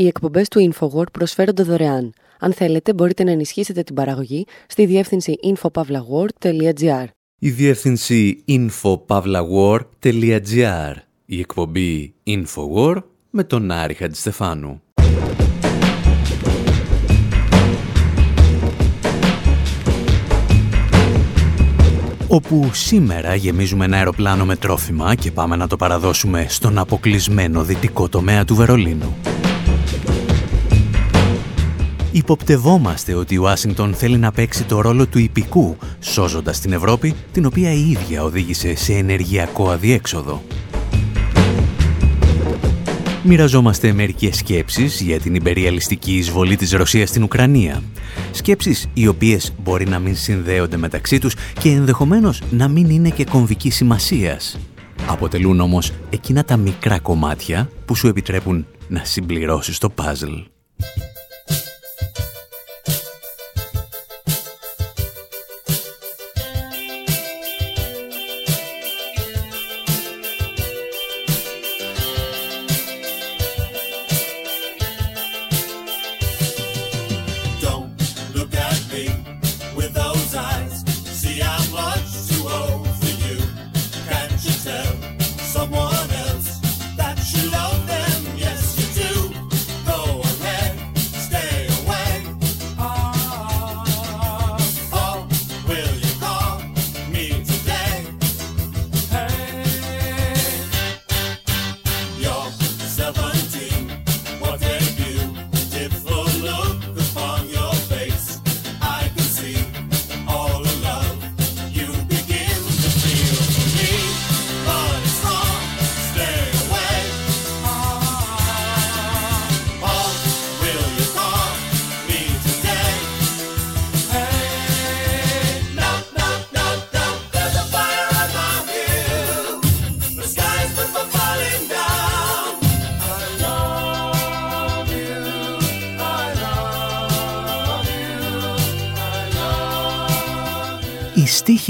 Οι εκπομπές του InfoWord προσφέρονται δωρεάν. Αν θέλετε, μπορείτε να ενισχύσετε την παραγωγή στη διεύθυνση infopavlagor.gr. Η διεύθυνση infopavlagor.gr. Η εκπομπή InfoWord με τον Άρη Χατζηστεφάνου. όπου σήμερα γεμίζουμε ένα αεροπλάνο με τρόφιμα και πάμε να το παραδώσουμε στον αποκλεισμένο δυτικό τομέα του Βερολίνου. Υποπτευόμαστε ότι η Ουάσιγκτον θέλει να παίξει το ρόλο του υπηκού, σώζοντας την Ευρώπη, την οποία η ίδια οδήγησε σε ενεργειακό αδιέξοδο. Μοιραζόμαστε μερικές σκέψεις για την υπεριαλιστική εισβολή της Ρωσίας στην Ουκρανία. Σκέψεις οι οποίες μπορεί να μην συνδέονται μεταξύ τους και ενδεχομένως να μην είναι και κομβική σημασίας. Αποτελούν όμως εκείνα τα μικρά κομμάτια που σου επιτρέπουν να συμπληρώσεις το παζλ.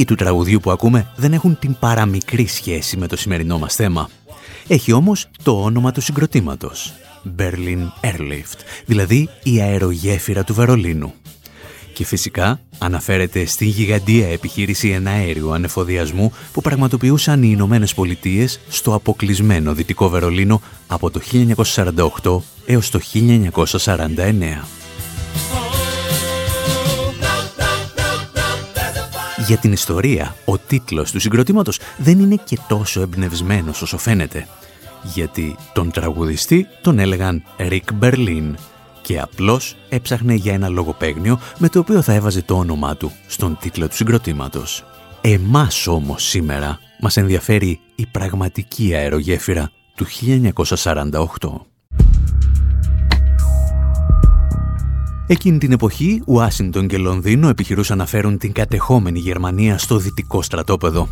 Στίχοι του τραγουδιού που ακούμε δεν έχουν την παραμικρή σχέση με το σημερινό μας θέμα. Έχει όμως το όνομα του συγκροτήματος. Berlin Airlift, δηλαδή η αερογέφυρα του Βερολίνου. Και φυσικά αναφέρεται στην γιγαντία επιχείρηση εναέριου ανεφοδιασμού που πραγματοποιούσαν οι Ηνωμένες Πολιτείες στο αποκλεισμένο Δυτικό Βερολίνο από το 1948 έως το 1949. Για την ιστορία, ο τίτλος του συγκροτήματος δεν είναι και τόσο εμπνευσμένος όσο φαίνεται. Γιατί τον τραγουδιστή τον έλεγαν Rick Berlin και απλώς έψαχνε για ένα λογοπαίγνιο με το οποίο θα έβαζε το όνομά του στον τίτλο του συγκροτήματος. Εμάς όμως σήμερα μας ενδιαφέρει η πραγματική αερογέφυρα του 1948. Εκείνη την εποχή, Ουάσιντον και Λονδίνο επιχειρούσαν να φέρουν την κατεχόμενη Γερμανία στο δυτικό στρατόπεδο.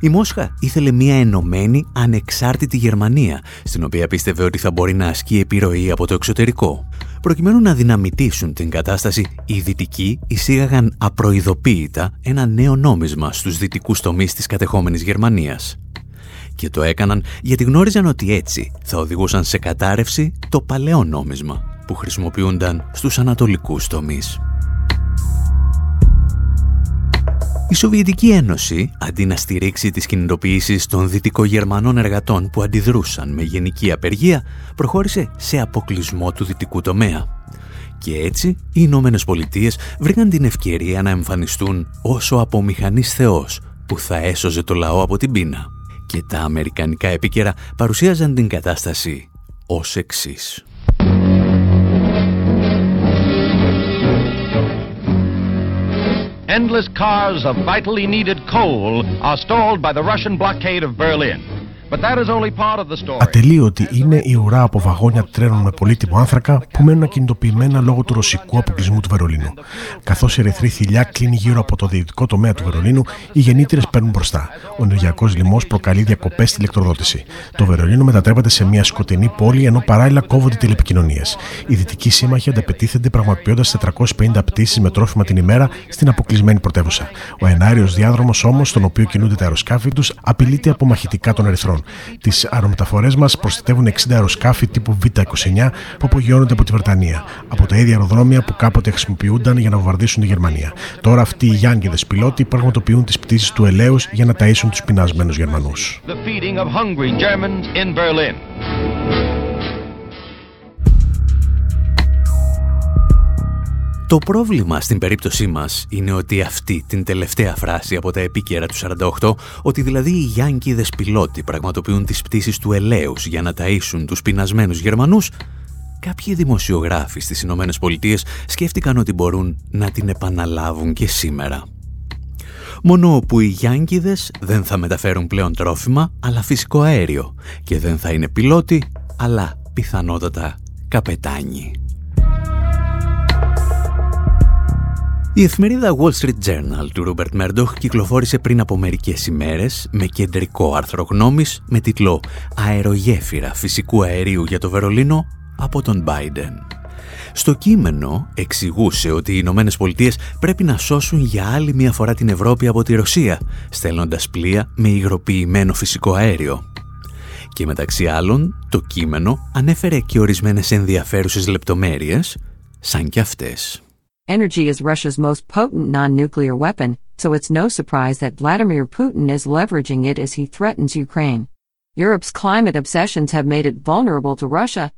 Η Μόσχα ήθελε μια ενωμένη, ανεξάρτητη Γερμανία, στην οποία πίστευε ότι θα μπορεί να ασκεί επιρροή από το εξωτερικό. Προκειμένου να δυναμητήσουν την κατάσταση, οι Δυτικοί εισήγαγαν απροειδοποίητα ένα νέο νόμισμα στους δυτικούς τομείς της κατεχόμενης Γερμανίας. Και το έκαναν γιατί γνώριζαν ότι έτσι θα οδηγούσαν σε κατάρρευση το παλαιό νόμισμα που χρησιμοποιούνταν στους ανατολικούς τομείς. Η Σοβιετική Ένωση, αντί να στηρίξει τις κινητοποιήσεις των δυτικογερμανών εργατών που αντιδρούσαν με γενική απεργία, προχώρησε σε αποκλεισμό του δυτικού τομέα. Και έτσι, οι Ηνωμένες Πολιτείες βρήκαν την ευκαιρία να εμφανιστούν όσο απομηχανής θεός που θα έσωζε το λαό από την πείνα. Και τα αμερικανικά επίκαιρα παρουσίαζαν την κατάσταση ως εξής. Endless cars of vitally needed coal are stalled by the Russian blockade of Berlin. Ατελείωτη είναι η ουρά από βαγόνια τρένων με πολύτιμο άνθρακα που μένουν ακινητοποιημένα λόγω του ρωσικού αποκλεισμού του Βερολίνου. Καθώς η ερυθρή θηλιά κλείνει γύρω από το δυτικό τομέα του Βερολίνου, οι γεννήτρε παίρνουν μπροστά. Ο ενεργειακός λοιμός προκαλεί διακοπές στη ηλεκτροδότηση. Το Βερολίνο μετατρέπεται σε μια σκοτεινή πόλη ενώ παράλληλα κόβονται τηλεπικοινωνίες. Οι δυτικοί σύμμαχοι ανταπετίθενται πραγματοποιώντας 450 πτήσεις με τρόφιμα την ημέρα στην αποκλεισμένη πρωτεύουσα. Ο ενάριος διάδρομος όμως, στον οποίο κινούνται τα αεροσκάφη τους, απειλείται από μαχητικά των ερυθρών. Ημερών. Τις αερομεταφορές μας προστατεύουν 60 αεροσκάφη τύπου Β-29 που απογειώνονται από τη Βρετανία, από τα ίδια αεροδρόμια που κάποτε χρησιμοποιούνταν για να βομβαρδίσουν τη Γερμανία. Τώρα αυτοί οι Γιάνγκηδες πιλότοι πραγματοποιούν τις πτήσεις του ελαίου για να ταΐσουν τους πεινασμένους Γερμανούς. Το πρόβλημα στην περίπτωσή μας είναι ότι αυτή την τελευταία φράση από τα επίκαιρα του 48, ότι δηλαδή οι Γιάνκιδες πιλότοι πραγματοποιούν τις πτήσεις του ελαίους για να ταΐσουν τους πεινασμένους Γερμανούς, κάποιοι δημοσιογράφοι στις Ηνωμένες Πολιτείες σκέφτηκαν ότι μπορούν να την επαναλάβουν και σήμερα. Μόνο που οι Γιάνκιδες δεν θα μεταφέρουν πλέον τρόφιμα, αλλά φυσικό αέριο και δεν θα είναι πιλότοι, αλλά πιθανότατα καπετάνοι. Η εφημερίδα Wall Street Journal του Rupert Murdoch κυκλοφόρησε πριν από μερικές ημέρες με κεντρικό άρθρο γνώμης με τίτλο «Αερογέφυρα φυσικού αερίου για το Βερολίνο από τον Biden». Στο κείμενο εξηγούσε ότι οι Ηνωμένες Πολιτείες πρέπει να σώσουν για άλλη μια φορά την Ευρώπη από τη Ρωσία, στέλνοντας πλοία με υγροποιημένο φυσικό αέριο. Και μεταξύ άλλων, το κείμενο ανέφερε και ορισμένες ενδιαφέρουσες λεπτομέρειες, σαν και αυτές. Energy is Russia's most potent non-nuclear weapon, so it's no surprise that Vladimir Putin is leveraging it as he threatens Ukraine. Europe's climate obsessions have made it vulnerable to Russia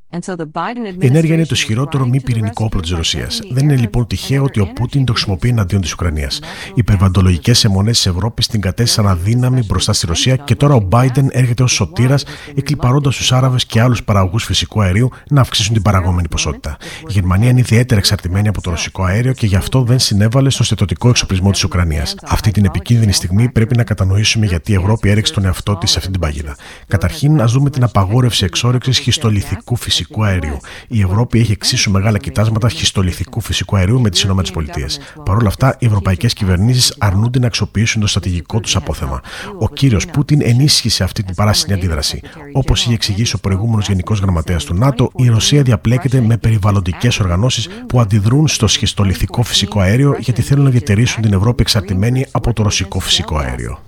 Η ενέργεια είναι το ισχυρότερο μη πυρηνικό όπλο της Ρωσίας. Δεν είναι λοιπόν τυχαίο ότι ο Πούτιν το χρησιμοποιεί εναντίον της Ουκρανίας. Οι περιβαλλοντολογικές αιμονές της Ευρώπης την κατέστησαν αδύναμη μπροστά στη Ρωσία και τώρα ο Biden έρχεται ως σωτήρας, εκλυπαρώντα τους Άραβες και άλλους παραγωγούς φυσικού αερίου να αυξήσουν την παραγόμενη ποσότητα. Η Γερμανία είναι ιδιαίτερα εξαρτημένη από το ρωσικό αέριο και γι' αυτό δεν συνέβαλε στο στετοτικό εξοπλισμό της Ουκρανίας. Αυτή την επικίνδυνη στιγμή πρέπει να κατανοήσουμε γιατί η Ευρώπη έριξε τον εαυτό της σε αυτή την παγίδα. Καταρχήν, α δούμε την απαγόρευση εξόρυξης χιστολιθικού φυσικού φυσικού αερίου. Η Ευρώπη έχει εξίσου μεγάλα κοιτάσματα χιστολιθικού φυσικού αερίου με τις ΗΠΑ. Παρ' όλα αυτά, οι ευρωπαϊκές κυβερνήσεις αρνούνται να αξιοποιήσουν το στρατηγικό τους απόθεμα. Ο κύριος Πούτιν ενίσχυσε αυτή την παράσινη αντίδραση. Όπως είχε εξηγήσει ο προηγούμενος Γενικός Γραμματέας του ΝΑΤΟ, η Ρωσία διαπλέκεται με περιβαλλοντικές οργανώσεις που αντιδρούν στο σχιστολιθικό φυσικό αέριο γιατί θέλουν να διατηρήσουν την Ευρώπη εξαρτημένη από το ρωσικό φυσικό αέριο.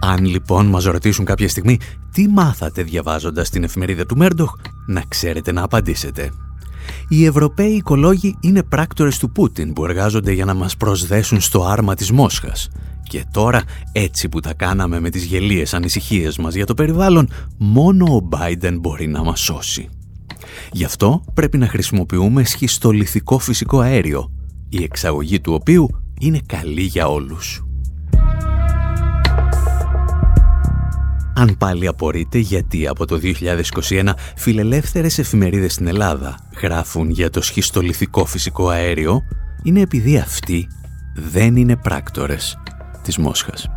Αν λοιπόν μας ρωτήσουν κάποια στιγμή τι μάθατε διαβάζοντας την εφημερίδα του Μέρντοχ, να ξέρετε να απαντήσετε. Οι Ευρωπαίοι οικολόγοι είναι πράκτορες του Πούτιν που εργάζονται για να μας προσδέσουν στο άρμα της Μόσχας. Και τώρα, έτσι που τα κάναμε με τις γελίες ανησυχίες μας για το περιβάλλον, μόνο ο Biden μπορεί να μας σώσει. Γι' αυτό πρέπει να χρησιμοποιούμε σχιστολιθικό φυσικό αέριο, η εξαγωγή του οποίου είναι καλή για όλους. Αν πάλι απορείτε γιατί από το 2021 φιλελεύθερες εφημερίδες στην Ελλάδα γράφουν για το σχιστολιθικό φυσικό αέριο, είναι επειδή αυτοί δεν είναι πράκτορες της Μόσχας.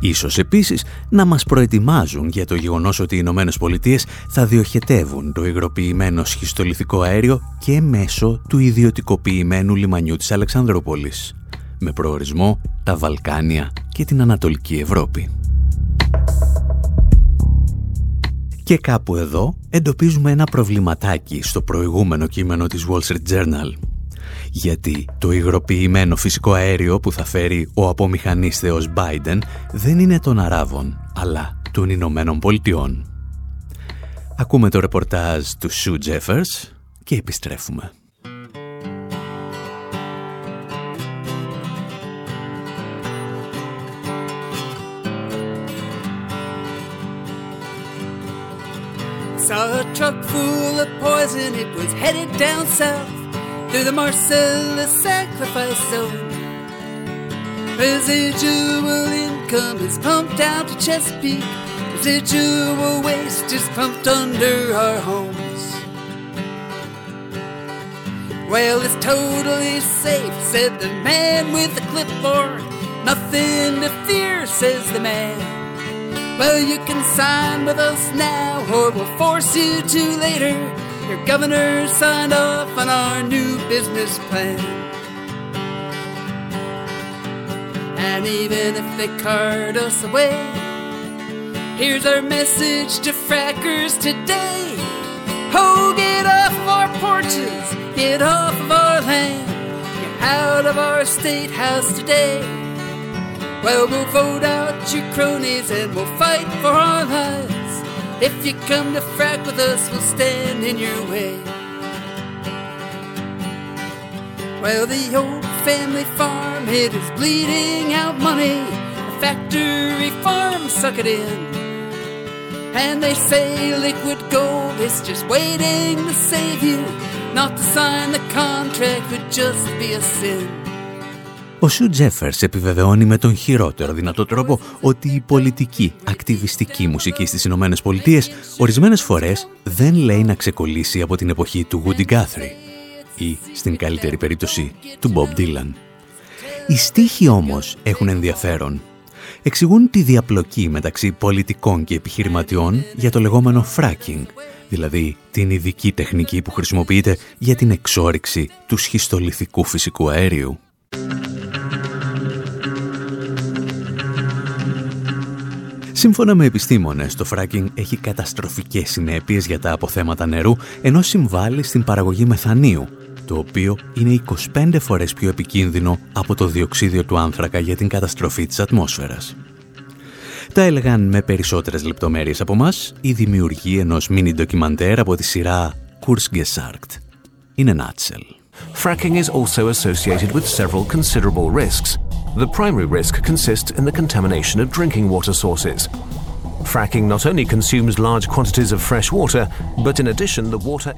Ίσως επίσης να μας προετοιμάζουν για το γεγονός ότι οι Ηνωμένες Πολιτείες θα διοχετεύουν το υγροποιημένο σχιστολιθικό αέριο και μέσω του ιδιωτικοποιημένου λιμανιού της Αλεξανδρούπολης με προορισμό τα Βαλκάνια και την Ανατολική Ευρώπη. Και κάπου εδώ εντοπίζουμε ένα προβληματάκι στο προηγούμενο κείμενο της Wall Street Journal. Γιατί το υγροποιημένο φυσικό αέριο που θα φέρει ο απομηχανής θεός Biden δεν είναι των Αράβων, αλλά των Ηνωμένων Πολιτειών. Ακούμε το ρεπορτάζ του Sue Jeffers και επιστρέφουμε. Saw a truck full of poison, it was headed down south through the Marcellus sacrifice zone. Residual income is pumped out to Chesapeake. Residual waste is pumped under our homes. Well, it's totally safe, said the man with the clipboard. Nothing to fear, says the man. Well, you can sign with us now, or we'll force you to later. Your governor signed off on our new business plan. And even if they cart us away, here's our message to frackers today. Oh, get off our porches Get off of our land, get out of our state house today. Well, we'll vote out your cronies and we'll fight for our lives. If you come to frack with us, we'll stand in your way. Well, the old family farm, it is bleeding out money. The factory farm, suck it in. And they say liquid gold is just waiting to save you. Not to sign the contract would just be a sin. Ο Σου Τζέφερς επιβεβαιώνει με τον χειρότερο δυνατό τρόπο ότι η πολιτική, ακτιβιστική μουσική στις Ηνωμένες Πολιτείες ορισμένες φορές δεν λέει να ξεκολλήσει από την εποχή του Woody Guthrie ή, στην καλύτερη περίπτωση, του Bob Dylan. Οι στίχοι όμως έχουν ενδιαφέρον. Εξηγούν τη διαπλοκή μεταξύ πολιτικών και επιχειρηματιών για το λεγόμενο fracking, δηλαδή την ειδική τεχνική που χρησιμοποιείται για την εξόριξη του σχιστολιθικού φυσικού αέριου. Σύμφωνα με επιστήμονες, το fracking έχει καταστροφικές συνέπειες για τα αποθέματα νερού, ενώ συμβάλλει στην παραγωγή μεθανίου, το οποίο είναι 25 φορές πιο επικίνδυνο από το διοξίδιο του άνθρακα για την καταστροφή της ατμόσφαιρας. Τα έλεγαν με περισσότερες λεπτομέρειες από μας η δημιουργή ενός μίνι ντοκιμαντέρ από τη σειρά Kurzgesagt. In a nutshell. Fracking is also associated with several considerable risks. The primary risk consists in the contamination of drinking water sources.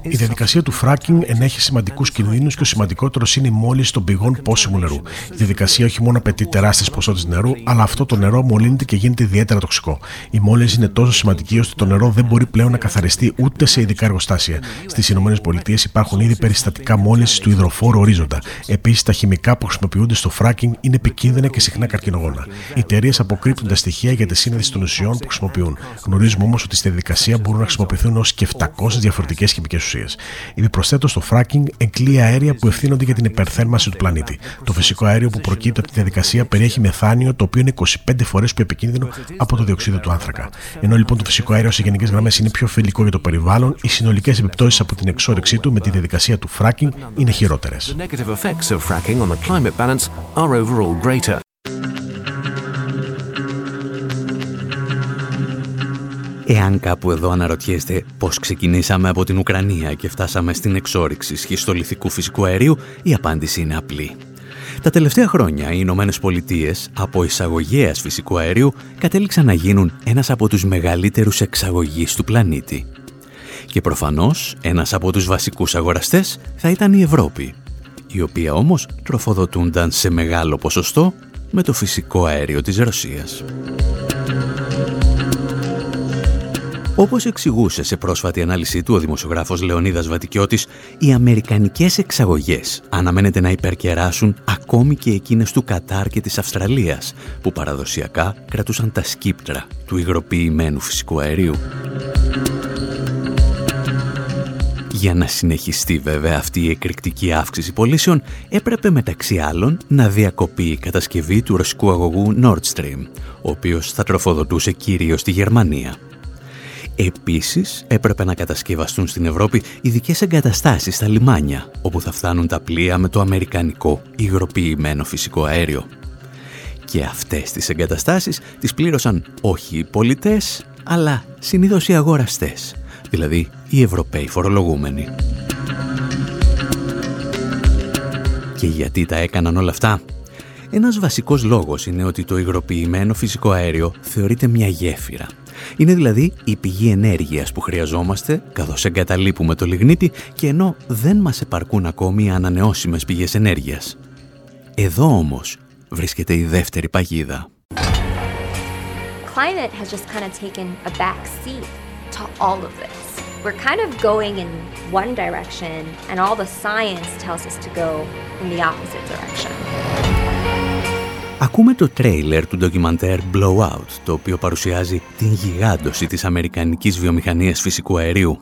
Η διαδικασία του fracking ενέχει σημαντικούς κινδύνους και ο σημαντικότερος είναι η μόλυνση των πηγών πόσιμου νερού. Η διαδικασία όχι μόνο απαιτεί τεράστιες ποσότητες νερού, αλλά αυτό το νερό μολύνεται και γίνεται ιδιαίτερα τοξικό. Η μόλυνση είναι τόσο σημαντική ώστε το νερό δεν μπορεί πλέον να καθαριστεί ούτε σε ειδικά εργοστάσια. Στις ΗΠΑ υπάρχουν ήδη περιστατικά μόλυνσης του υδροφόρου ορίζοντα. Επίσης, τα χημικά που χρησιμοποιούνται στο fracking είναι επικίνδυνα και συχνά καρκινογόνα. Οι εταιρείες αποκρύπτουν τα στοιχεία για τη σύνδεση των ουσιών που χρησιμοποιούν Γνωρίζουμε όμως ότι στη διαδικασία μπορούν να χρησιμοποιηθούν ως και 700 διαφορετικές χημικές ουσίες. Επιπροσθέτω, το fracking εγκλεί αέρια που ευθύνονται για την υπερθέρμανση του πλανήτη. Το φυσικό αέριο που προκύπτει από τη διαδικασία περιέχει μεθάνιο, το οποίο είναι 25 φορές πιο επικίνδυνο από το διοξείδιο του άνθρακα. Ενώ λοιπόν το φυσικό αέριο σε γενικές γραμμές είναι πιο φιλικό για το περιβάλλον, οι συνολικές επιπτώσεις από την εξόρυξή του με τη διαδικασία του fracking είναι χειρότερες. Εάν κάπου εδώ αναρωτιέστε πώς ξεκινήσαμε από την Ουκρανία και φτάσαμε στην εξόριξη σχιστολιθικού φυσικού αερίου, η απάντηση είναι απλή. Τα τελευταία χρόνια οι Ηνωμένες Πολιτείες από εισαγωγέας φυσικού αερίου κατέληξαν να γίνουν ένας από τους μεγαλύτερους εξαγωγείς του πλανήτη. Και προφανώς ένας από τους βασικούς αγοραστές θα ήταν η Ευρώπη, η οποία όμως τροφοδοτούνταν σε μεγάλο ποσοστό με το φυσικό αέριο της Ρωσίας. Όπως εξηγούσε σε πρόσφατη ανάλυση του ο δημοσιογράφος Λεωνίδας Βατικιώτης, οι αμερικανικές εξαγωγές αναμένεται να υπερκεράσουν ακόμη και εκείνες του Κατάρ και της Αυστραλίας, που παραδοσιακά κρατούσαν τα σκύπτρα του υγροποιημένου φυσικού αερίου. Για να συνεχιστεί βέβαια αυτή η εκρηκτική αύξηση πωλήσεων, έπρεπε μεταξύ άλλων να διακοπεί η κατασκευή του ρωσικού αγωγού Nord Stream, ο οποίος θα τροφοδοτούσε κυρίως τη Γερμανία. Επίσης, έπρεπε να κατασκευαστούν στην Ευρώπη ειδικές εγκαταστάσεις στα λιμάνια, όπου θα φτάνουν τα πλοία με το αμερικανικό υγροποιημένο φυσικό αέριο. Και αυτές τις εγκαταστάσεις τις πλήρωσαν όχι οι πολιτές, αλλά συνήθως οι αγοραστές, δηλαδή οι Ευρωπαίοι φορολογούμενοι. Και γιατί τα έκαναν όλα αυτά; Ένας βασικός λόγος είναι ότι το υγροποιημένο φυσικό αέριο θεωρείται μια γέφυρα είναι δηλαδή η πηγή ενέργειας που χρειαζόμαστε καθώς εγκαταλείπουμε το λιγνίτι και ενώ δεν μας επαρκούν ακόμη οι ανανεώσιμες πηγές ενέργειας. Εδώ όμως βρίσκεται η δεύτερη παγίδα. Climate has just kind of taken a back seat to all of this. We're kind of going in one direction and all the science tells us to go in the opposite direction. Ακούμε το τρέιλερ του ντοκιμαντέρ Blowout, το οποίο παρουσιάζει την γιγάντωση της αμερικανικής βιομηχανίας φυσικού αερίου.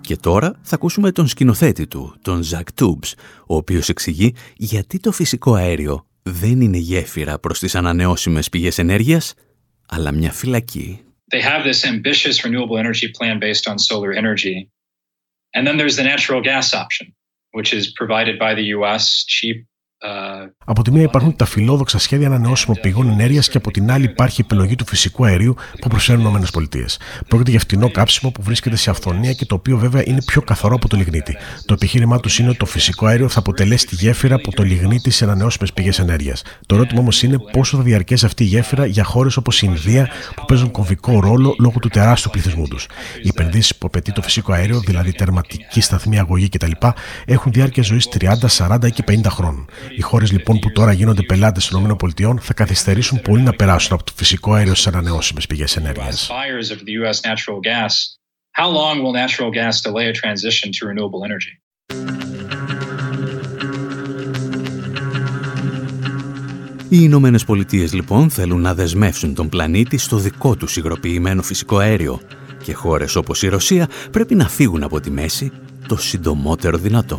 Και τώρα θα ακούσουμε τον σκηνοθέτη του, τον Ζακ Τούμπς, ο οποίος εξηγεί γιατί το φυσικό αέριο δεν είναι γέφυρα προς τις ανανεώσιμες πηγές ενέργειας, αλλά μια φυλακή. They have this ambitious renewable energy plan based on solar energy. And then there's the natural gas option. which is provided by the US, cheap από τη μία υπάρχουν τα φιλόδοξα σχέδια ανανεώσιμων πηγών ενέργειας και από την άλλη υπάρχει η επιλογή του φυσικού αερίου που προσφέρουν οι ΗΠΑ. Πρόκειται για φτηνό κάψιμο που βρίσκεται σε αυθονία και το οποίο βέβαια είναι πιο καθαρό από το λιγνίτη. Το επιχείρημά τους είναι ότι το φυσικό αέριο θα αποτελέσει τη γέφυρα από το λιγνίτη σε ανανεώσιμες πηγές ενέργειας. Το ερώτημα όμως είναι πόσο θα διαρκέσει αυτή η γέφυρα για χώρες όπως η Ινδία που παίζουν κομβικό ρόλο λόγω του τεράστιου πληθυσμού τους. Οι επενδύσεις που απαιτεί το φυσικό αέριο, δηλαδή τερματική σταθμή αγωγή κτλ., έχουν διάρκεια ζωής 30, 40 και 50 χρόνων. Οι χώρες λοιπόν που τώρα γίνονται πελάτες των ΗΠΑ θα καθυστερήσουν πολύ να περάσουν από το φυσικό αέριο στις ανανεώσιμες πηγές ενέργειας. Οι Ηνωμένες Πολιτείες λοιπόν θέλουν να δεσμεύσουν τον πλανήτη στο δικό τους υγροποιημένο φυσικό αέριο και χώρες όπως η Ρωσία πρέπει να φύγουν από τη μέση το συντομότερο δυνατό.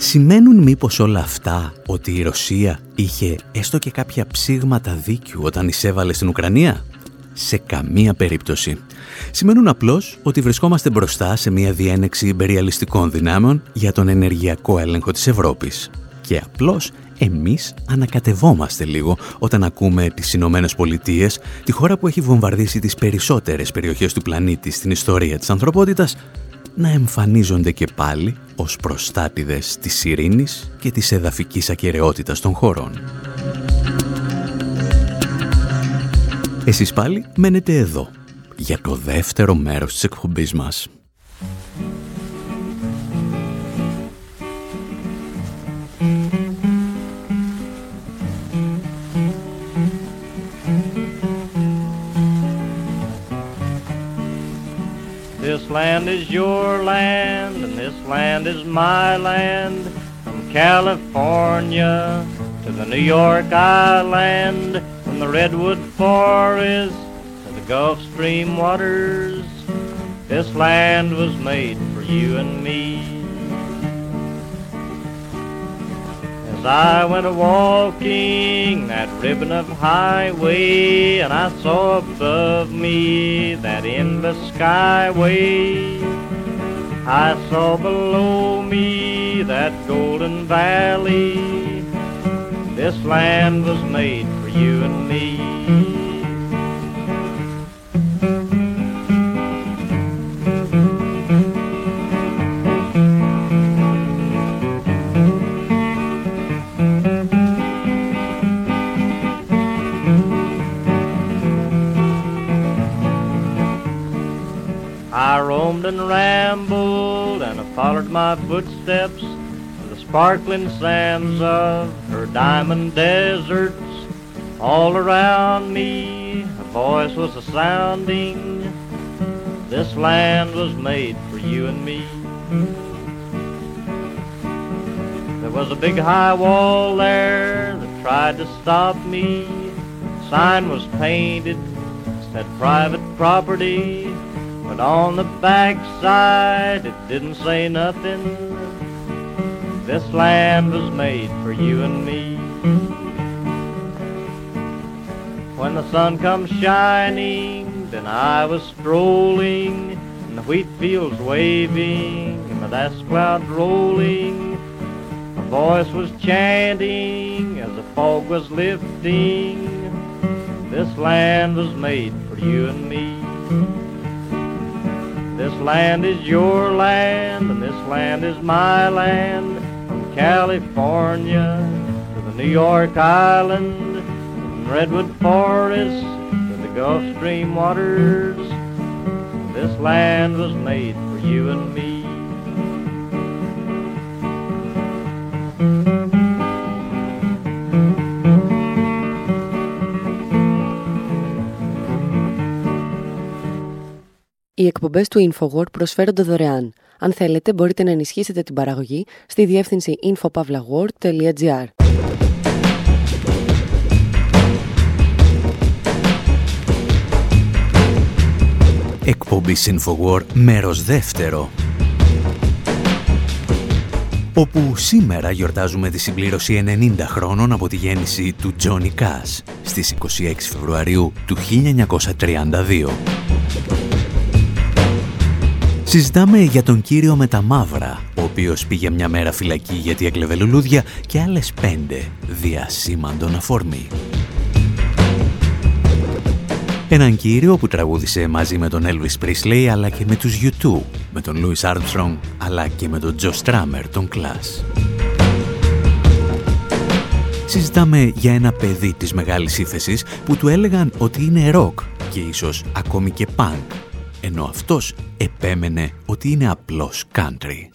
Σημαίνουν μήπως όλα αυτά ότι η Ρωσία είχε έστω και κάποια ψήγματα δίκιου όταν εισέβαλε στην Ουκρανία; Σε καμία περίπτωση. Σημαίνουν απλώς ότι βρισκόμαστε μπροστά σε μια διένεξη υπεριαλιστικών δυνάμεων για τον ενεργειακό έλεγχο της Ευρώπης. Και απλώς εμείς ανακατευόμαστε λίγο όταν ακούμε τις Ηνωμένες Πολιτείες, τη χώρα που έχει βομβαρδίσει τις περισσότερες περιοχές του πλανήτη στην ιστορία της ανθρωπότητας, να εμφανίζονται και πάλι ως προστάτηδες της ειρήνης και της εδαφικής ακαιρεότητας των χωρών. Εσείς πάλι μένετε εδώ για το δεύτερο μέρος της εκπομπής μας. This land is your land, and this land is my land. From California to the New York Island, from the Redwood Forest to the Gulf Stream waters. This land was made for you and me. I went a walking that ribbon of highway, and I saw above me that endless skyway. I saw below me that golden valley. This land was made for you and me. And rambled, and I followed my footsteps to the sparkling sands of her diamond deserts. All around me, a voice was a sounding. This land was made for you and me. There was a big high wall there that tried to stop me. Sign was painted, said private property. But on the backside it didn't say nothing. This land was made for you and me. When the sun comes shining, then I was strolling, and the wheat fields waving, and the dust clouds rolling. A voice was chanting as the fog was lifting. This land was made for you and me. This land is your land, and this land is my land. From California to the New York Island, from Redwood Forest to the Gulf Stream waters. This land was made for you and me. Εκπομπές του InfoWord προσφέρονται δωρεάν. Αν θέλετε, μπορείτε να ενισχύσετε την παραγωγή στη διεύθυνση infopavlagor.gr. Εκπομπή InfoWord, μέρος δεύτερο. Όπου σήμερα γιορτάζουμε τη συμπλήρωση 90 χρόνων από τη γέννηση του Johnny Cash στις 26 Φεβρουαρίου του 1932. Συζητάμε για τον κύριο με τα μαύρα, ο οποίος πήγε μια μέρα φυλακή γιατί έκλεβε λουλούδια και άλλες πέντε διασήμαντον αφορμή. Έναν κύριο που τραγούδισε μαζί με τον Elvis Presley αλλά και με τους U2, με τον Louis Armstrong αλλά και με τον Joe Strummer, τον Class. Συζητάμε για ένα παιδί της μεγάλης ύφεσης που του έλεγαν ότι είναι rock και ίσως ακόμη και punk, ενώ αυτός επέμενε ότι είναι απλώς country.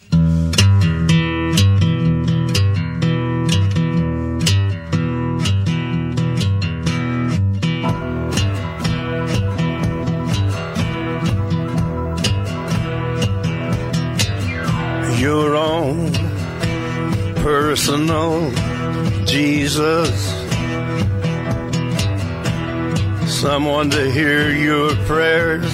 Your own personal Jesus. Someone to hear your prayers,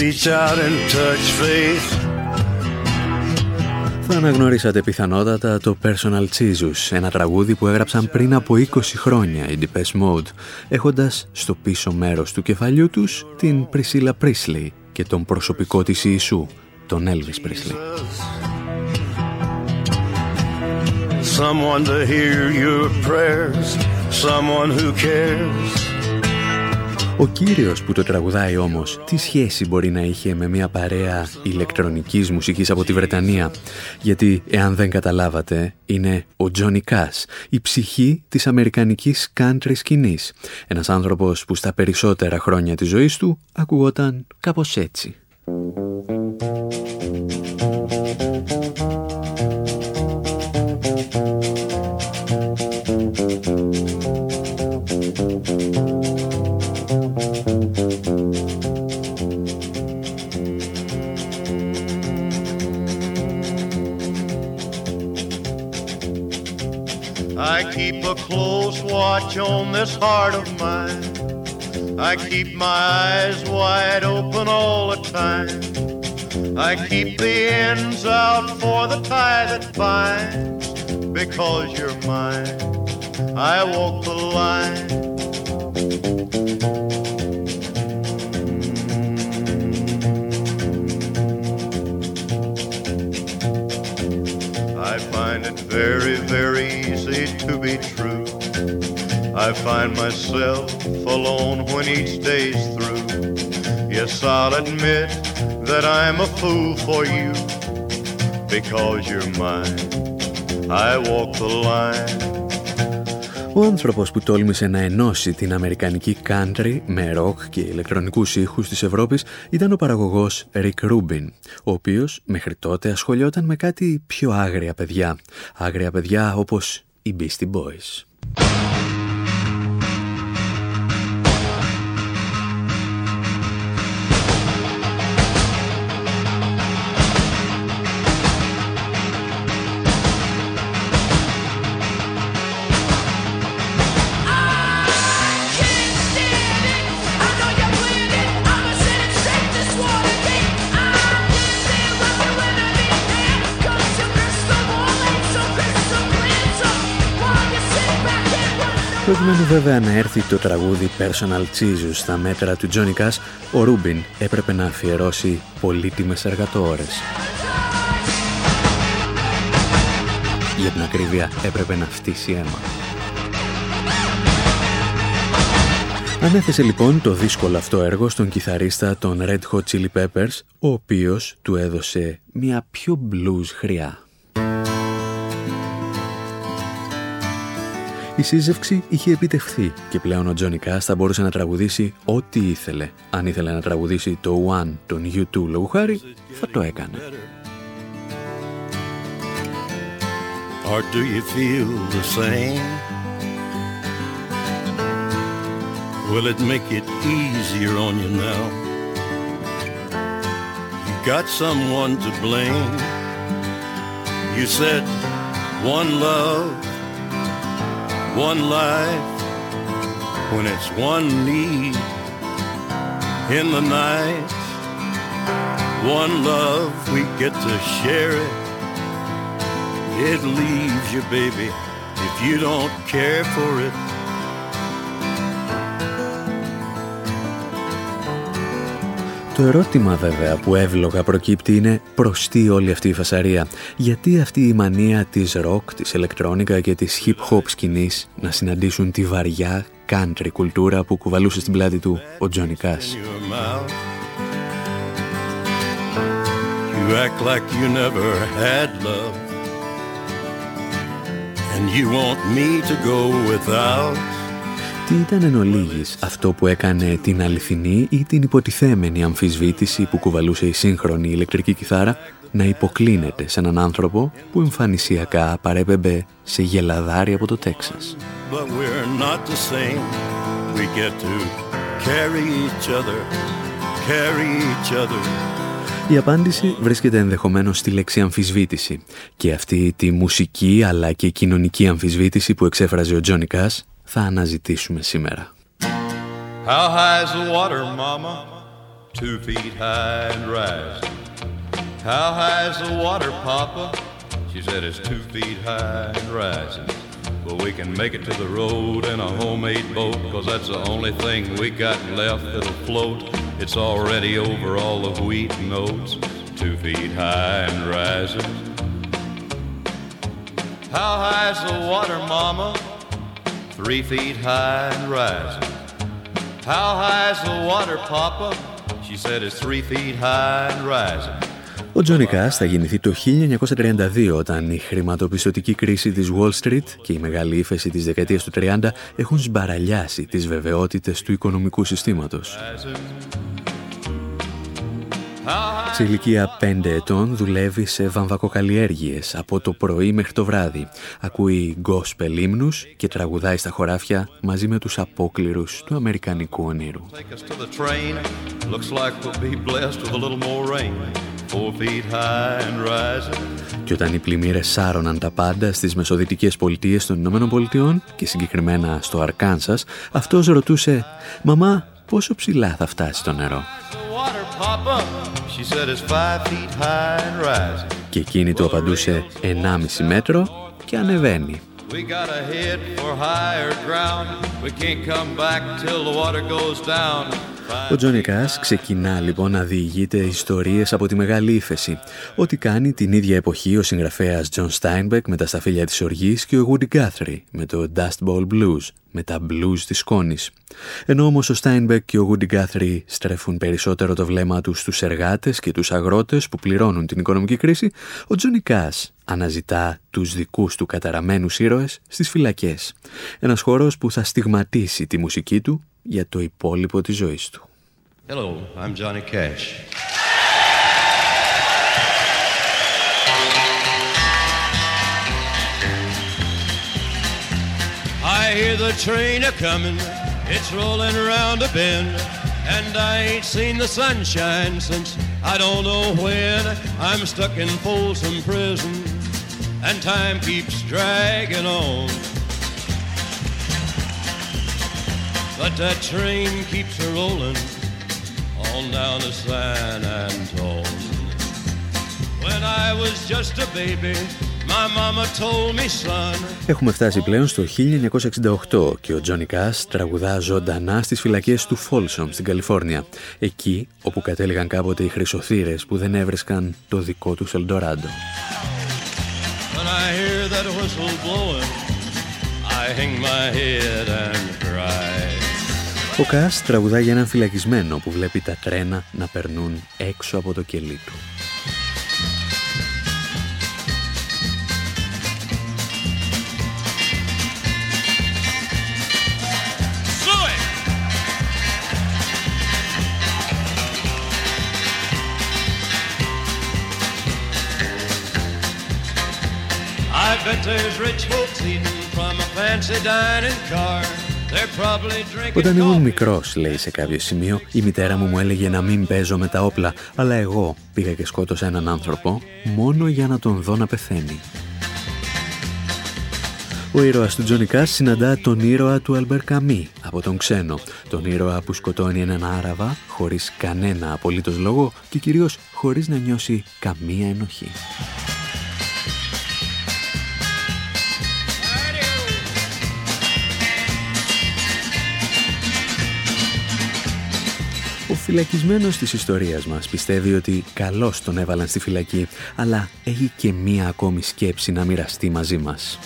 Reach out and touch faith. Θα αναγνωρίσατε πιθανότατα το Personal Jesus, ένα τραγούδι που έγραψαν πριν από 20 χρόνια οι Depeche Mode, έχοντας στο πίσω μέρος του κεφαλιού τους την Priscilla Priestley και τον προσωπικό της Ιησού, τον Elvis Priestley. Someone to hear your prayers, someone who cares. Ο κύριος που το τραγουδάει όμως, τι σχέση μπορεί να είχε με μια παρέα ηλεκτρονικής μουσικής από τη Βρετανία; Γιατί, εάν δεν καταλάβατε, είναι ο Τζόνι Κάς, η ψυχή της αμερικανικής country σκηνής. Ένας άνθρωπος που στα περισσότερα χρόνια της ζωής του ακουγόταν κάπως έτσι. Watch on this heart of mine. I keep my eyes wide open all the time. I keep the ends out for the tie that binds. Because you're mine, I walk the line. I find it very, very easy to be true. I find myself alone when each day's through. Yes, I'll admit that I'm a fool for you because you're mine. I walk the line. Ο άνθρωπος που τόλμησε να ενώσει την αμερικανική country με rock και ηλεκτρονικούς ήχους της Ευρώπης ήταν ο παραγωγός Rick Rubin, ο οποίος μέχρι τότε ασχολιόταν με κάτι πιο άγρια παιδιά. Άγρια παιδιά όπως οι Beastie Boys. Προκειμένου βέβαια να έρθει το τραγούδι Personal Jesus στα μέτρα του Johnny Cash, ο Ρούμπιν έπρεπε να αφιερώσει πολύτιμες εργατόρες. Για την ακρίβεια έπρεπε να φτύσει αίμα. Ανέθεσε λοιπόν το δύσκολο αυτό έργο στον κιθαρίστα των Red Hot Chili Peppers, ο οποίος του έδωσε μια πιο blues χρειά. Σύζευξη είχε επιτευχθεί και πλέον ο Τζόνι Κάς θα μπορούσε να τραγουδήσει ό,τι ήθελε. Αν ήθελε να τραγουδήσει το One των U2 λόγου χάρη, θα το έκανε. Or do you feel the same? Will it make it easier on you now? You got someone to blame. You said one love one life when it's one need in the night. One love we get to share it. It leaves you baby if you don't care for it Το ερώτημα βέβαια που εύλογα προκύπτει είναι προς τι όλη αυτή η φασαρία. Γιατί αυτή η μανία της ροκ, της ηλεκτρόνικα και της hip hop σκηνής να συναντήσουν τη βαριά country κουλτούρα που κουβαλούσε στην πλάτη του ο Τζόνι Κάς. You act like you never had love And you want me to go without τι ήταν εν ολίγης αυτό που έκανε την αληθινή ή την υποτιθέμενη αμφισβήτηση που κουβαλούσε η σύγχρονη ηλεκτρική κιθάρα να υποκλίνεται σε έναν άνθρωπο που εμφανισιακά παρέπεμπε σε γελαδάρι από το Τέξας; Η απάντηση βρίσκεται ενδεχομένως στη λέξη αμφισβήτηση και αυτή τη μουσική αλλά και κοινωνική αμφισβήτηση που εξέφραζε ο Τζόνι Κάς θα αναζητήσουμε σήμερα. How high is the water, mama? Two feet high and rising. How high is the water, papa? She said it's two feet high and rising. But we can make it to the road in a homemade boat, cause that's the only thing we got left that'll float. It's already over all the wheat and oats, two feet high and rising. How high is the water, mama? Three feet high and rising. How high is the water, Papa? She said it's three feet high and rising. Ο Τζόνι Κάς θα γεννηθεί το 1932 όταν η χρηματοπιστωτική κρίση της Wall Street και η μεγάλη ύφεση της δεκαετίας του 30 έχουν σμπαραλιάσει τις βεβαιότητες του οικονομικού συστήματος. Σε ηλικία 5 ετών δουλεύει σε βαμβακοκαλλιέργειες από το πρωί μέχρι το βράδυ. Ακούει γκόσπελ ύμνους και τραγουδάει στα χωράφια μαζί με τους απόκληρους του Αμερικανικού ονείρου. Και όταν οι πλημμύρες σάρωναν τα πάντα στις μεσοδυτικές πολιτείες των Ηνωμένων Πολιτειών και συγκεκριμένα στο Αρκάνσας, αυτός ρωτούσε «Μαμά, πόσο ψηλά θα φτάσει το νερό» και εκείνη του απαντούσε 1,5 μέτρο και ανεβαίνει. Ο Τζόνι Κάς ξεκινά λοιπόν να διηγείται ιστορίες από τη Μεγάλη Ήφεση, ό,τι κάνει την ίδια εποχή ο συγγραφέας Τζον Στάινμπεκ με τα σταφύλια της οργής και ο Woody Guthrie με το Dust Bowl Blues, με τα blues της σκόνης. Ενώ όμως ο Στάινμπεκ και ο Woody Guthrie στρέφουν περισσότερο το βλέμμα τους στους εργάτες και τους αγρότες που πληρώνουν την οικονομική κρίση, ο Τζόνι Κάς αναζητά τους δικούς του καταραμένους ήρωες στις φυλακές. Ένας χώρος που θα στιγματίσει τη μουσική του για το υπόλοιπο της ζωής του. Hello, I'm Johnny Cash. I hear the train a coming, it's rolling around a bend, and I ain't seen the sunshine since I don't know when. I'm stuck in Folsom Prison, and time keeps dragging on. But that train keeps a rolling on down to San Antone. When I was just a baby, my mama told me, son. Έχουμε φτάσει πλέον στο 1968 και ο Τζόνι Κάς τραγουδά ζωντανά στις φυλακές του Φόλσομ στην Καλιφόρνια, εκεί όπου κατέληγαν κάποτε οι χρυσοθύρες που δεν έβρισκαν το δικό τους Ελντοράντο. When I hear that whistle blowing, I hang my head and cry. Ο Κάς τραγουδά για έναν φυλακισμένο που βλέπει τα τρένα να περνούν έξω από το κελί του. Όταν ήμουν μικρός, λέει σε κάποιο σημείο, η μητέρα μου μου έλεγε να μην παίζω με τα όπλα, αλλά εγώ πήγα και σκότωσα έναν άνθρωπο μόνο για να τον δω να πεθαίνει. Ο ήρωας του Τζονικά συναντά τον ήρωα του Αλμπερ Καμί από τον ξένο. Τον ήρωα που σκοτώνει έναν Άραβα χωρίς κανένα απολύτως λόγο και κυρίως χωρίς να νιώσει καμία ενοχή. Φυλακισμένος της ιστορίας μας πιστεύει ότι καλώς τον έβαλαν στη φυλακή, αλλά έχει και μία ακόμη σκέψη να μοιραστεί μαζί μας.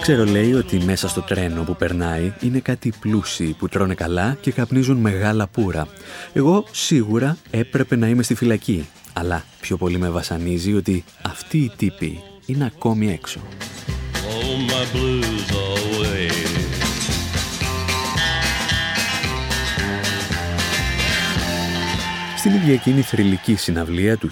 Ξέρω λέει ότι μέσα στο τρένο που περνάει είναι κάτι πλούσιοι που τρώνε καλά και καπνίζουν μεγάλα πουρα. Εγώ σίγουρα έπρεπε να είμαι στη φυλακή, αλλά πιο πολύ με βασανίζει ότι αυτοί οι τύποι είναι ακόμη έξω. Στην ίδια εκείνη θρηλυκή συναυλία του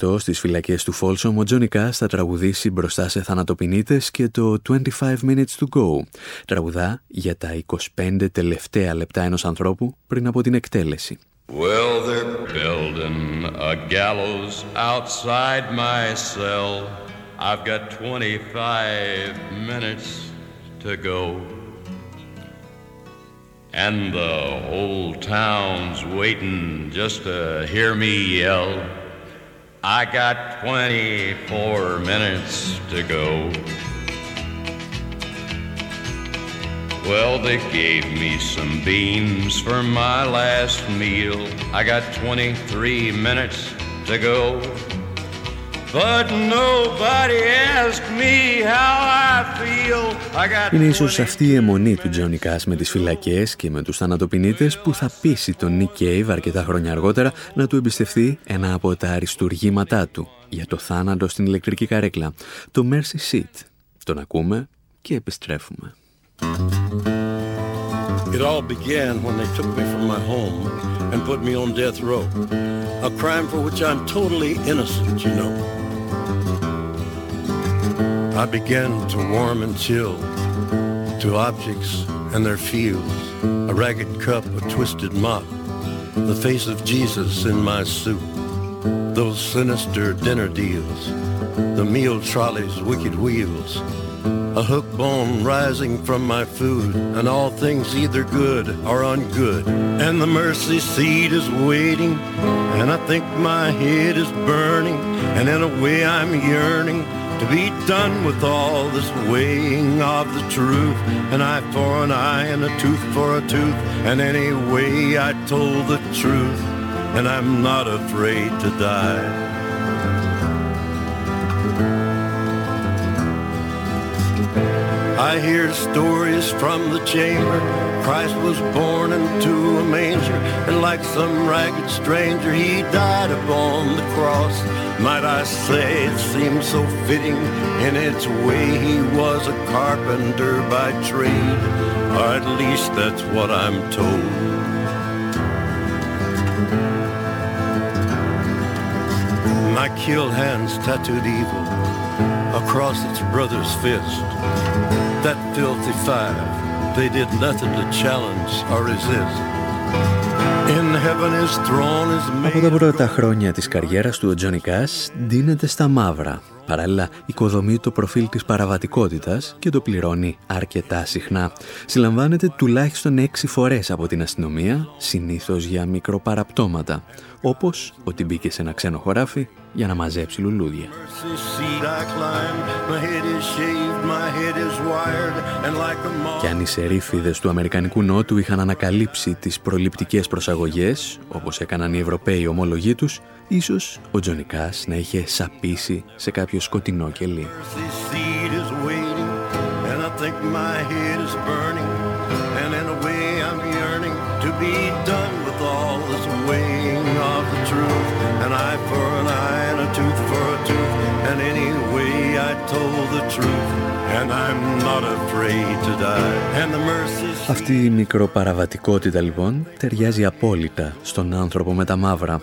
1968 στις φυλακές του Φόλσομ, ο Τζόνι Κάς θα τραγουδήσει μπροστά σε θανατοπινίτες και το 25 Minutes to Go. Τραγουδά για τα 25 τελευταία λεπτά ενός ανθρώπου πριν από την εκτέλεση. Well, they're building a gallows outside my cell. I've got 25 minutes to go. And the whole town's waiting just to hear me yell. I got 24 minutes to go. Well, they gave me some beans for my last meal. I got 23 minutes to go. Είναι ίσως αυτή η αιμονή του Τζόνι Κάς με τις φυλακές και με τους θανατοπινίτες που θα πείσει τον Νίκ Κέιβ αρκετά χρόνια αργότερα να του εμπιστευτεί ένα από τα αριστουργήματά του για το θάνατο στην ηλεκτρική καρέκλα, το Mercy Seat. Τον ακούμε και επιστρέφουμε. It all began when they took me from my home and put me on death row. A crime for which I'm totally innocent, you know. I began to warm and chill to objects and their fields, a ragged cup, a twisted mop, the face of Jesus in my soup, those sinister dinner deals, the meal trolley's wicked wheels, a hook bone rising from my food, and all things either good or ungood. And the mercy seat is waiting, and I think my head is burning, and in a way I'm yearning to be done with all this weighing of the truth. An eye for an eye and a tooth for a tooth. And anyway, I told the truth, and I'm not afraid to die. I hear stories from the chamber. Christ was born into a manger, and like some ragged stranger, he died upon the cross. Might I say it seems so fitting in its way he was a carpenter by trade, or at least that's what I'm told. My killed hands tattooed evil across its brother's fist. That filthy five, they did nothing to challenge or resist. Από τα πρώτα χρόνια της καριέρας του ο Τζόνι Κάς ντύνεται στα μαύρα. Παράλληλα, οικοδομεί το προφίλ της παραβατικότητας και το πληρώνει αρκετά συχνά. Συλλαμβάνεται τουλάχιστον έξι φορές από την αστυνομία, συνήθως για μικροπαραπτώματα, όπως ότι μπήκε σε ένα ξένο χωράφι για να μαζέψει λουλούδια. Και αν οι σερίφιδες του Αμερικανικού Νότου είχαν ανακαλύψει τις προληπτικές προσαγωγές, όπως έκαναν οι Ευρωπαίοι ομολογοί τους, ίσως ο Τζονικάς να είχε σαπίσει σε κάποιο σκοτεινό κελί. Αυτή η μικροπαραβατικότητα λοιπόν ταιριάζει απόλυτα στον άνθρωπο με τα μαύρα.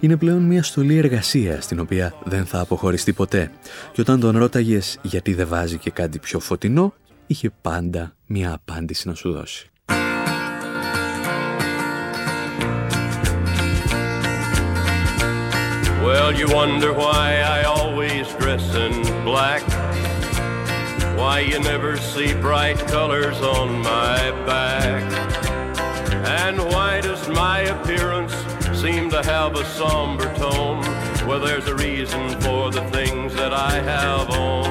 Είναι πλέον μια στολή εργασίας στην οποία δεν θα αποχωριστεί ποτέ. Και όταν τον ρώταγες γιατί δεν βάζει και κάτι πιο φωτεινό, είχε πάντα μια απάντηση να σου δώσει. Well, you wonder why I always dress in black. Why you never see bright colors on my back. And why does my appearance seem to have a somber tone? Well, there's a reason for the things that I have on.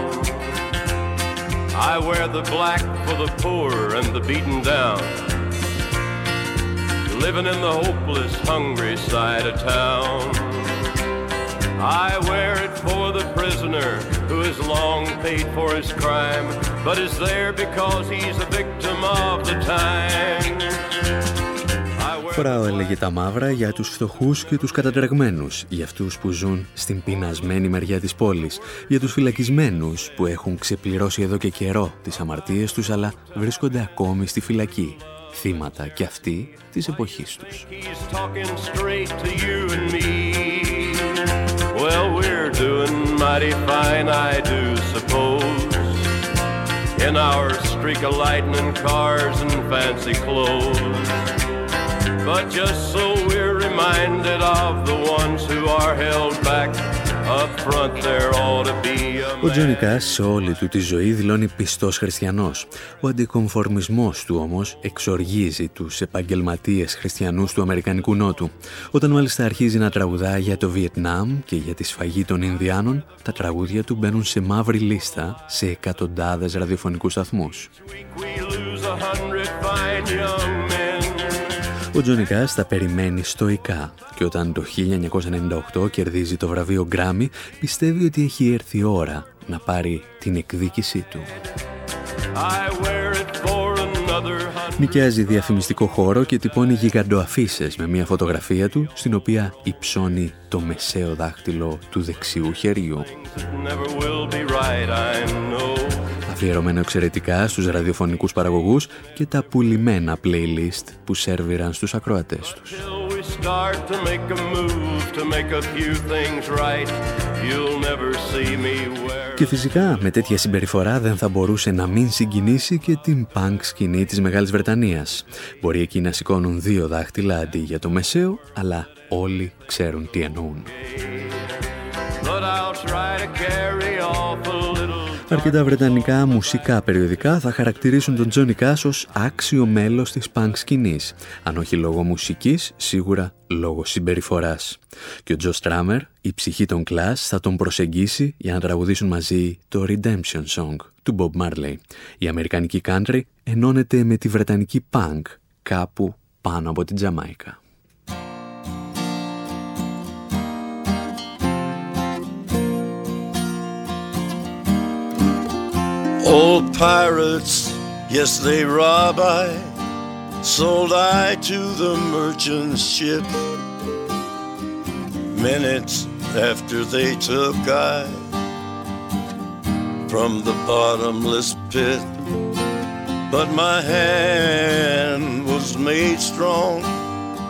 I wear the black for the poor and the beaten down. Living in the hopeless, hungry side of town. I wear it for the prisoner who has long paid for his crime, but is there because he's a victim of the time; Φοράω έλεγε τα μαύρα για τους φτωχούς και τους κατατρεγμένους, για αυτούς που ζουν στην πεινασμένη μεριά της πόλης, για τους φυλακισμένους που έχουν ξεπληρώσει εδώ και καιρό τις αμαρτίες τους αλλά βρίσκονται ακόμη στη φυλακή, θύματα και αυτοί της εποχής τους. Well, we're doing mighty fine, I do suppose. In our streak of lightning cars and fancy clothes. But just so we're reminded of the ones who are held back Ο Τζόνι Κάς σε όλη του τη ζωή δηλώνει πιστός χριστιανός. Ο αντικομφορμισμός του όμως εξοργίζει τους επαγγελματίες χριστιανούς του Αμερικανικού Νότου. Όταν μάλιστα αρχίζει να τραγουδά για το Βιετνάμ και για τη σφαγή των Ινδιάνων, τα τραγούδια του μπαίνουν σε μαύρη λίστα σε εκατοντάδες ραδιοφωνικούς σταθμούς. Ο Τζόνι Κάς τα περιμένει στοικά και όταν το 1998 κερδίζει το βραβείο Grammy πιστεύει ότι έχει έρθει η ώρα να πάρει την εκδίκησή του. Νοικιάζει διαφημιστικό χώρο και τυπώνει γιγαντοαφίσες με μια φωτογραφία του στην οποία υψώνει το μεσαίο δάχτυλο του δεξιού χεριού αφιερωμένο εξαιρετικά στους ραδιοφωνικούς παραγωγούς και τα πουλημένα playlist που σερβιραν στους ακροατές τους. Και φυσικά με τέτοια συμπεριφορά δεν θα μπορούσε να μην συγκινήσει και την punk σκηνή της Μεγάλης Βρετανίας. Μπορεί εκεί να σηκώνουν δύο δάχτυλα αντί για το μεσαίο, αλλά όλοι ξέρουν τι εννοούν. Αρκετά βρετανικά μουσικά περιοδικά θα χαρακτηρίσουν τον Τζόνι Κάς ως άξιο μέλος της πανκ σκηνής. Αν όχι λόγω μουσικής, σίγουρα λόγω συμπεριφοράς. Και ο Τζος Στράμερ, η ψυχή των Κλάς, θα τον προσεγγίσει για να τραγουδήσουν μαζί το Redemption Song του Bob Marley. Η αμερικανική country ενώνεται με τη βρετανική punk κάπου πάνω από την Τζαμάικα. Old pirates, yes, they rob I. Sold I to the merchant ship. Minutes after they took I from the bottomless pit. But my hand was made strong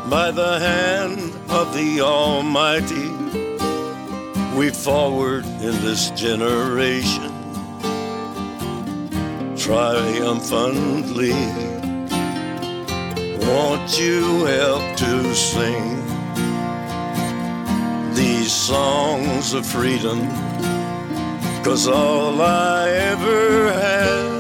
by the hand of the Almighty. We forward in this generation triumphantly. Won't you help to sing these songs of freedom? Cause all I ever had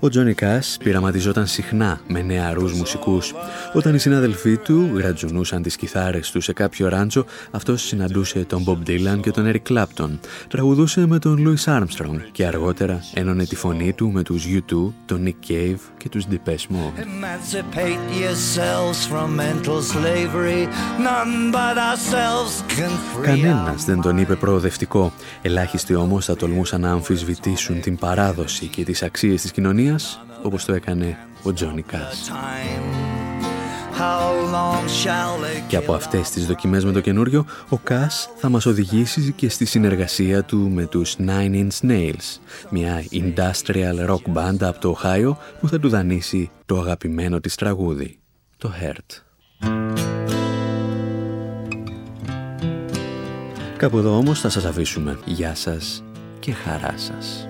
Ο Τζόνι Κάς πειραματιζόταν συχνά με νεαρούς μουσικούς. Όταν οι συναδελφοί του γρατζουνούσαν τις κιθάρες του σε κάποιο ράντσο, αυτός συναντούσε τον Bob Dylan και τον Eric Clapton. Τραγουδούσε με τον Louis Armstrong και αργότερα ένωνε τη φωνή του με τους U2, τον Nick Cave και τους Depeche Mode. Κανένας δεν τον είπε προοδευτικό. Ελάχιστοι όμως θα τολμούσαν να αμφισβητήσουν την παράδοση και τις αξίες της κοινωνίας, όπως το έκανε ο Τζόνι Κάς. Και από αυτές τις δοκιμές με το καινούριο, ο Κάς θα μας οδηγήσει και στη συνεργασία του με τους Nine Inch Nails, μια industrial rock band από το Ohio που θα του δανείσει το αγαπημένο της τραγούδι, το Hurt. Κάπου εδώ όμως θα σας αφήσουμε. Γεια σας και χαρά σας.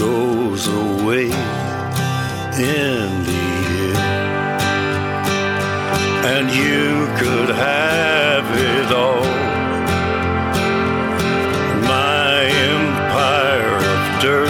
goes away in the end. And you could have it all. My empire of dirt.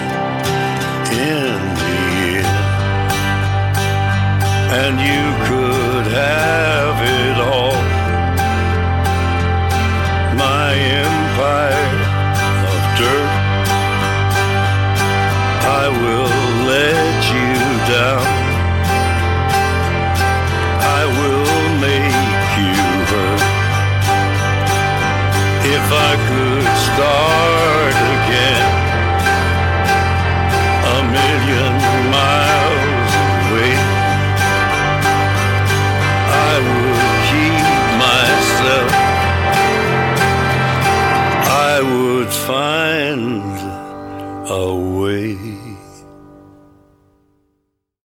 And you could have it all. My empire of dirt. I will let you down. I will make you hurt. If I could start find a way.